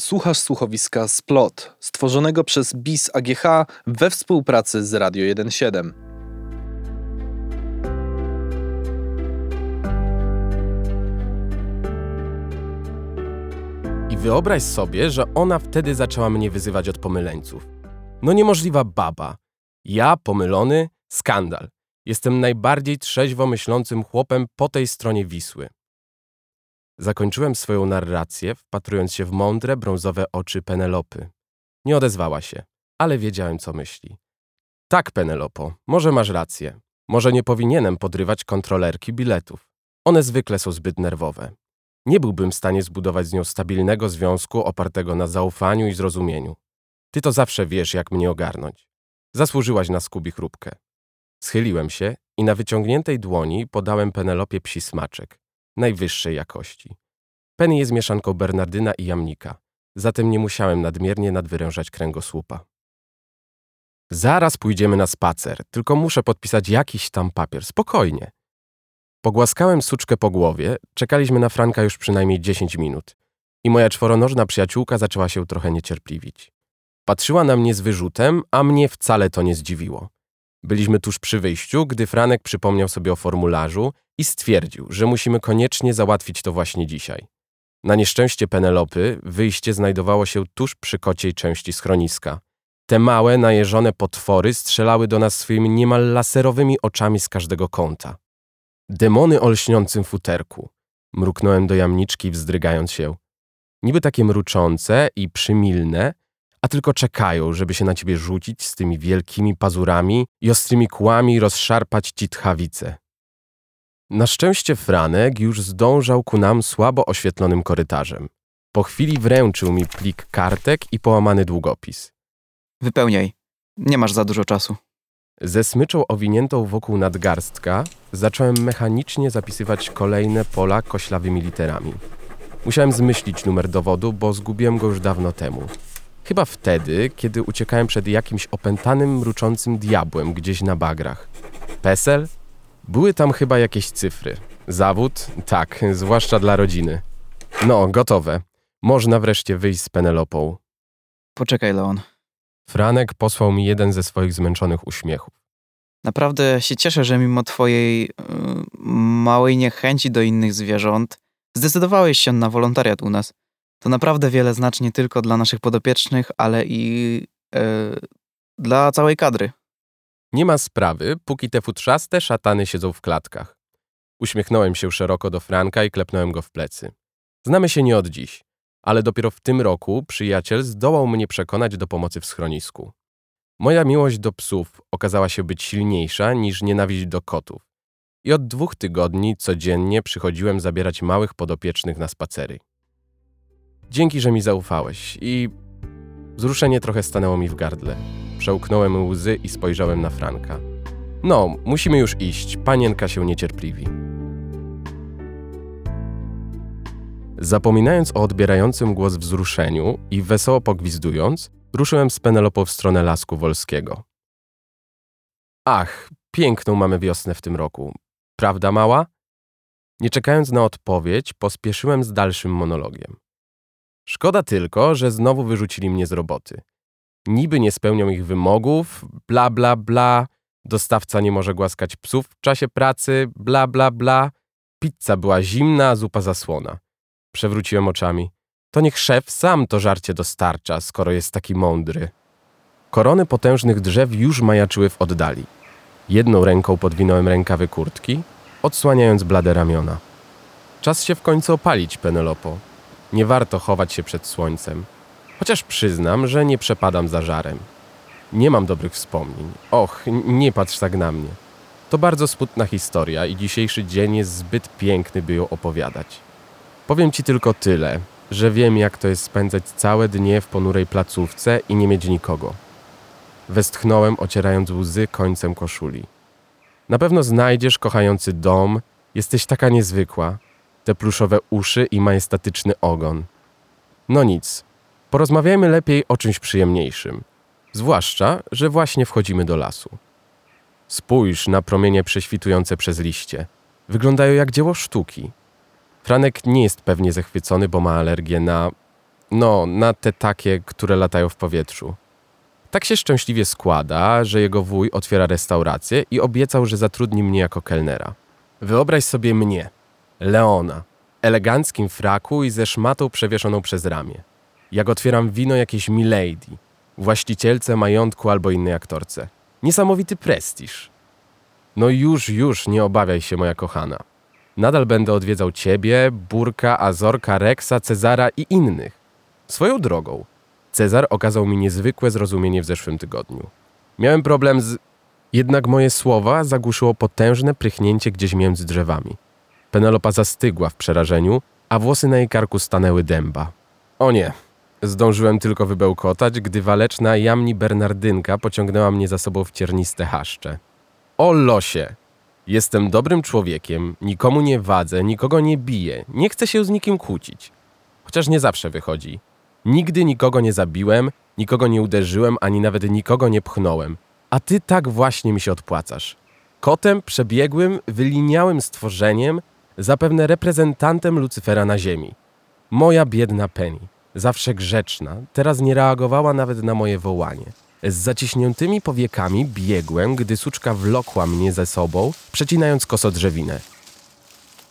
Słuchasz słuchowiska Splot, stworzonego przez BIS AGH we współpracy z Radio 1.7. I wyobraź sobie, że ona wtedy zaczęła mnie wyzywać od pomyleńców. No niemożliwa baba. Ja, pomylony, skandal. Jestem najbardziej trzeźwo myślącym chłopem po tej stronie Wisły. Zakończyłem swoją narrację, wpatrując się w mądre, brązowe oczy Penelopy. Nie odezwała się, ale wiedziałem, co myśli. Tak, Penelopo, może masz rację. Może nie powinienem podrywać kontrolerki biletów. One zwykle są zbyt nerwowe. Nie byłbym w stanie zbudować z nią stabilnego związku opartego na zaufaniu i zrozumieniu. Ty to zawsze wiesz, jak mnie ogarnąć. Zasłużyłaś na skubi chrupkę. Schyliłem się i na wyciągniętej dłoni podałem Penelopie psi smaczek, najwyższej jakości. Penny jest mieszanką Bernardyna i Jamnika, zatem nie musiałem nadmiernie nadwyrężać kręgosłupa. Zaraz pójdziemy na spacer, tylko muszę podpisać jakiś tam papier, spokojnie. Pogłaskałem suczkę po głowie, czekaliśmy na Franka już przynajmniej 10 minut i moja czworonożna przyjaciółka zaczęła się trochę niecierpliwić. Patrzyła na mnie z wyrzutem, a mnie wcale to nie zdziwiło. Byliśmy tuż przy wyjściu, gdy Franek przypomniał sobie o formularzu i stwierdził, że musimy koniecznie załatwić to właśnie dzisiaj. Na nieszczęście Penelopy wyjście znajdowało się tuż przy kociej części schroniska. Te małe, najeżone potwory strzelały do nas swoimi niemal laserowymi oczami z każdego kąta. Demony o lśniącym futerku. Mruknąłem do jamniczki, wzdrygając się. Niby takie mruczące i przymilne, a tylko czekają, żeby się na ciebie rzucić z tymi wielkimi pazurami i ostrymi kłami rozszarpać ci tchawice. Na szczęście Franek już zdążał ku nam słabo oświetlonym korytarzem. Po chwili wręczył mi plik kartek i połamany długopis. Wypełniaj. Nie masz za dużo czasu. Ze smyczą owiniętą wokół nadgarstka zacząłem mechanicznie zapisywać kolejne pola koślawymi literami. Musiałem zmyślić numer dowodu, bo zgubiłem go już dawno temu. Chyba wtedy, kiedy uciekałem przed jakimś opętanym, mruczącym diabłem gdzieś na bagrach. PESEL? Były tam chyba jakieś cyfry. Zawód? Tak, zwłaszcza dla rodziny. No, gotowe. Można wreszcie wyjść z Penelopą. Poczekaj, Leon. Franek posłał mi jeden ze swoich zmęczonych uśmiechów. Naprawdę się cieszę, że mimo twojej yy, małej niechęci do innych zwierząt zdecydowałeś się na wolontariat u nas. To naprawdę wiele znaczy nie tylko dla naszych podopiecznych, ale i yy, dla całej kadry. Nie ma sprawy, póki te futrzaste szatany siedzą w klatkach. Uśmiechnąłem się szeroko do Franka i klepnąłem go w plecy. Znamy się nie od dziś, ale dopiero w tym roku przyjaciel zdołał mnie przekonać do pomocy w schronisku. Moja miłość do psów okazała się być silniejsza niż nienawiść do kotów. I od dwóch tygodni codziennie przychodziłem zabierać małych podopiecznych na spacery. Dzięki, że mi zaufałeś i wzruszenie trochę stanęło mi w gardle. Przełknąłem łzy i spojrzałem na Franka. No, musimy już iść, panienka się niecierpliwi. Zapominając o odbierającym głos wzruszeniu i wesoło pogwizdując, ruszyłem z Penelopą w stronę Lasku Wolskiego. Ach, piękną mamy wiosnę w tym roku. Prawda, mała? Nie czekając na odpowiedź, pospieszyłem z dalszym monologiem. Szkoda tylko, że znowu wyrzucili mnie z roboty. Niby nie spełnią ich wymogów, bla bla bla, dostawca nie może głaskać psów w czasie pracy, bla bla bla. Pizza była zimna, zupa zasłona. Przewróciłem oczami. To niech szef sam to żarcie dostarcza, skoro jest taki mądry. Korony potężnych drzew już majaczyły w oddali. Jedną ręką podwinąłem rękawy kurtki, odsłaniając blade ramiona. Czas się w końcu opalić, Penelopo. Nie warto chować się przed słońcem. Chociaż przyznam, że nie przepadam za żarem. Nie mam dobrych wspomnień. Och, nie patrz tak na mnie. To bardzo smutna historia i dzisiejszy dzień jest zbyt piękny, by ją opowiadać. Powiem ci tylko tyle, że wiem, jak to jest spędzać całe dnie w ponurej placówce i nie mieć nikogo. Westchnąłem, ocierając łzy końcem koszuli. Na pewno znajdziesz kochający dom, jesteś taka niezwykła. Te pluszowe uszy i majestatyczny ogon. No nic, porozmawiajmy lepiej o czymś przyjemniejszym. Zwłaszcza, że właśnie wchodzimy do lasu. Spójrz na promienie prześwitujące przez liście. Wyglądają jak dzieło sztuki. Franek nie jest pewnie zachwycony, bo ma alergię na... No, na te takie, które latają w powietrzu. Tak się szczęśliwie składa, że jego wuj otwiera restaurację i obiecał, że zatrudni mnie jako kelnera. Wyobraź sobie mnie, Leona, eleganckim fraku i ze szmatą przewieszoną przez ramię. Jak otwieram wino jakiejś milady, właścicielce majątku albo innej aktorce. Niesamowity prestiż. No już, już, nie obawiaj się, moja kochana. Nadal będę odwiedzał ciebie, Burka, Azorka, Rexa, Cezara i innych. Swoją drogą, Cezar okazał mi niezwykłe zrozumienie w zeszłym tygodniu. Miałem problem z... Jednak moje słowa zagłuszyło potężne prychnięcie gdzieś między drzewami. Penelopa zastygła w przerażeniu, a włosy na jej karku stanęły dęba. O nie, zdążyłem tylko wybełkotać, gdy waleczna jamni Bernardynka pociągnęła mnie za sobą w cierniste haszcze. O losie! Jestem dobrym człowiekiem, nikomu nie wadzę, nikogo nie biję, nie chcę się z nikim kłócić. Chociaż nie zawsze wychodzi. Nigdy nikogo nie zabiłem, nikogo nie uderzyłem, ani nawet nikogo nie pchnąłem. A ty tak właśnie mi się odpłacasz. Kotem przebiegłym, wyliniałym stworzeniem, zapewne reprezentantem Lucyfera na ziemi. Moja biedna Penny, zawsze grzeczna, teraz nie reagowała nawet na moje wołanie. Z zaciśniętymi powiekami biegłem, gdy suczka wlokła mnie ze sobą, przecinając kosodrzewinę.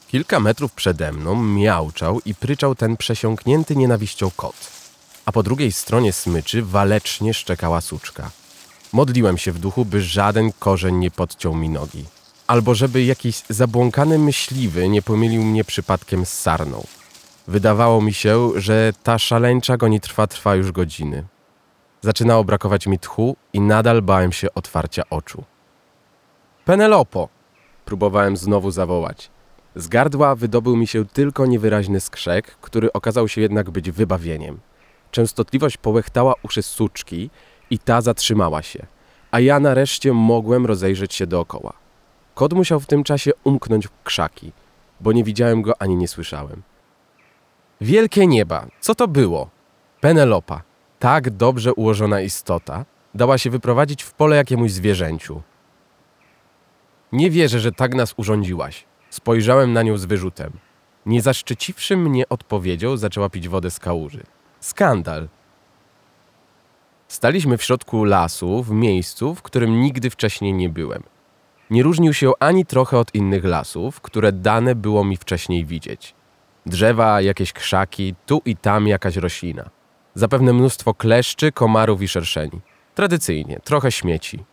Kilka metrów przede mną miauczał i pryczał ten przesiąknięty nienawiścią kot, a po drugiej stronie smyczy walecznie szczekała suczka. Modliłem się w duchu, by żaden korzeń nie podciął mi nogi, albo żeby jakiś zabłąkany myśliwy nie pomylił mnie przypadkiem z sarną. Wydawało mi się, że ta szaleńcza gonitwa trwa już godziny. Zaczynało brakować mi tchu i nadal bałem się otwarcia oczu. Penelopo! Próbowałem znowu zawołać. Z gardła wydobył mi się tylko niewyraźny skrzek, który okazał się jednak być wybawieniem. Częstotliwość połechtała uszy suczki i ta zatrzymała się, a ja nareszcie mogłem rozejrzeć się dookoła. Kot musiał w tym czasie umknąć w krzaki, bo nie widziałem go ani nie słyszałem. Wielkie nieba, co to było? Penelopa, tak dobrze ułożona istota, dała się wyprowadzić w pole jakiemuś zwierzęciu. Nie wierzę, że tak nas urządziłaś. Spojrzałem na nią z wyrzutem. Nie zaszczyciwszy mnie odpowiedzią, zaczęła pić wodę z kałuży. Skandal. Staliśmy w środku lasu, w miejscu, w którym nigdy wcześniej nie byłem. Nie różnił się ani trochę od innych lasów, które dane było mi wcześniej widzieć. Drzewa, jakieś krzaki, tu i tam jakaś roślina. Zapewne mnóstwo kleszczy, komarów i szerszeni. Tradycyjnie, trochę śmieci.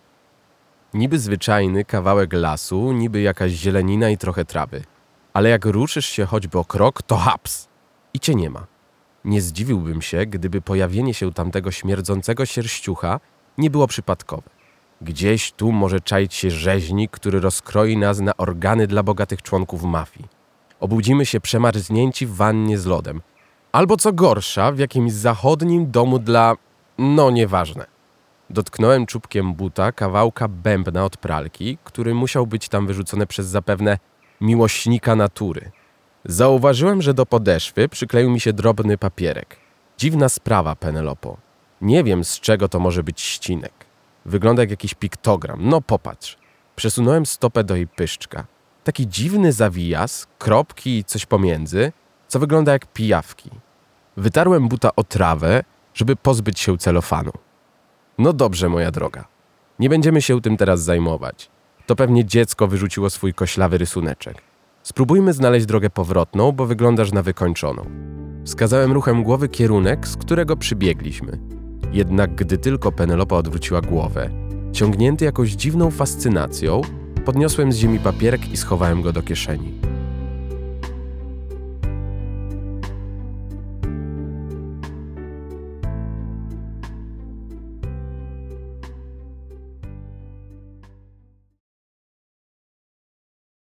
Niby zwyczajny kawałek lasu, niby jakaś zielenina i trochę trawy. Ale jak ruszysz się choćby o krok, to haps! I cię nie ma. Nie zdziwiłbym się, gdyby pojawienie się tamtego śmierdzącego sierściucha nie było przypadkowe. Gdzieś tu może czaić się rzeźnik, który rozkroi nas na organy dla bogatych członków mafii. Obudzimy się przemarznięci w wannie z lodem. Albo co gorsza, w jakimś zachodnim domu dla... no nieważne. Dotknąłem czubkiem buta kawałka bębna od pralki, który musiał być tam wyrzucony przez zapewne miłośnika natury. Zauważyłem, że do podeszwy przykleił mi się drobny papierek. Dziwna sprawa, Penelopo. Nie wiem, z czego to może być ścinek. Wygląda jak jakiś piktogram. No popatrz. Przesunąłem stopę do jej pyszczka. Taki dziwny zawijas, kropki i coś pomiędzy, co wygląda jak pijawki. Wytarłem buta o trawę, żeby pozbyć się celofanu. No dobrze, moja droga. Nie będziemy się tym teraz zajmować. To pewnie dziecko wyrzuciło swój koślawy rysuneczek. Spróbujmy znaleźć drogę powrotną, bo wyglądasz na wykończoną. Wskazałem ruchem głowy kierunek, z którego przybiegliśmy. Jednak gdy tylko Penelopa odwróciła głowę, ciągnięty jakąś dziwną fascynacją, podniosłem z ziemi papierek i schowałem go do kieszeni.